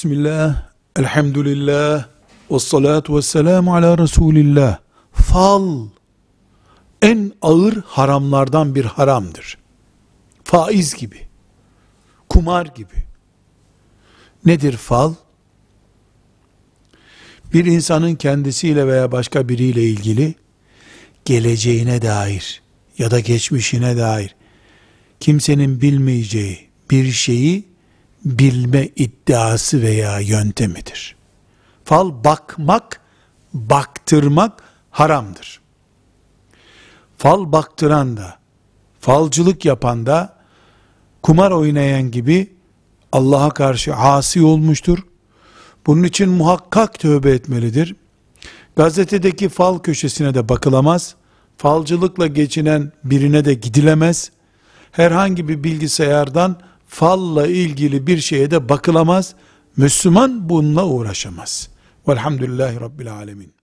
Bismillah, elhamdülillah, ve salatu ve selamu ala Resulillah. Fal, en ağır haramlardan bir haramdır. Faiz gibi, kumar gibi. Nedir fal? Bir insanın kendisiyle veya başka biriyle ilgili geleceğine dair ya da geçmişine dair kimsenin bilmeyeceği bir şeyi bilme iddiası veya yöntemidir. Fal bakmak, baktırmak haramdır. Fal baktıran da, falcılık yapan da, kumar oynayan gibi Allah'a karşı asi olmuştur. Bunun için muhakkak tövbe etmelidir. Gazetedeki fal köşesine de bakılamaz. Falcılıkla geçinen birine de gidilemez. Herhangi bir bilgisayardan falla ilgili bir şeye de bakılamaz. Müslüman bununla uğraşamaz. Velhamdülillahi Rabbil Alemin.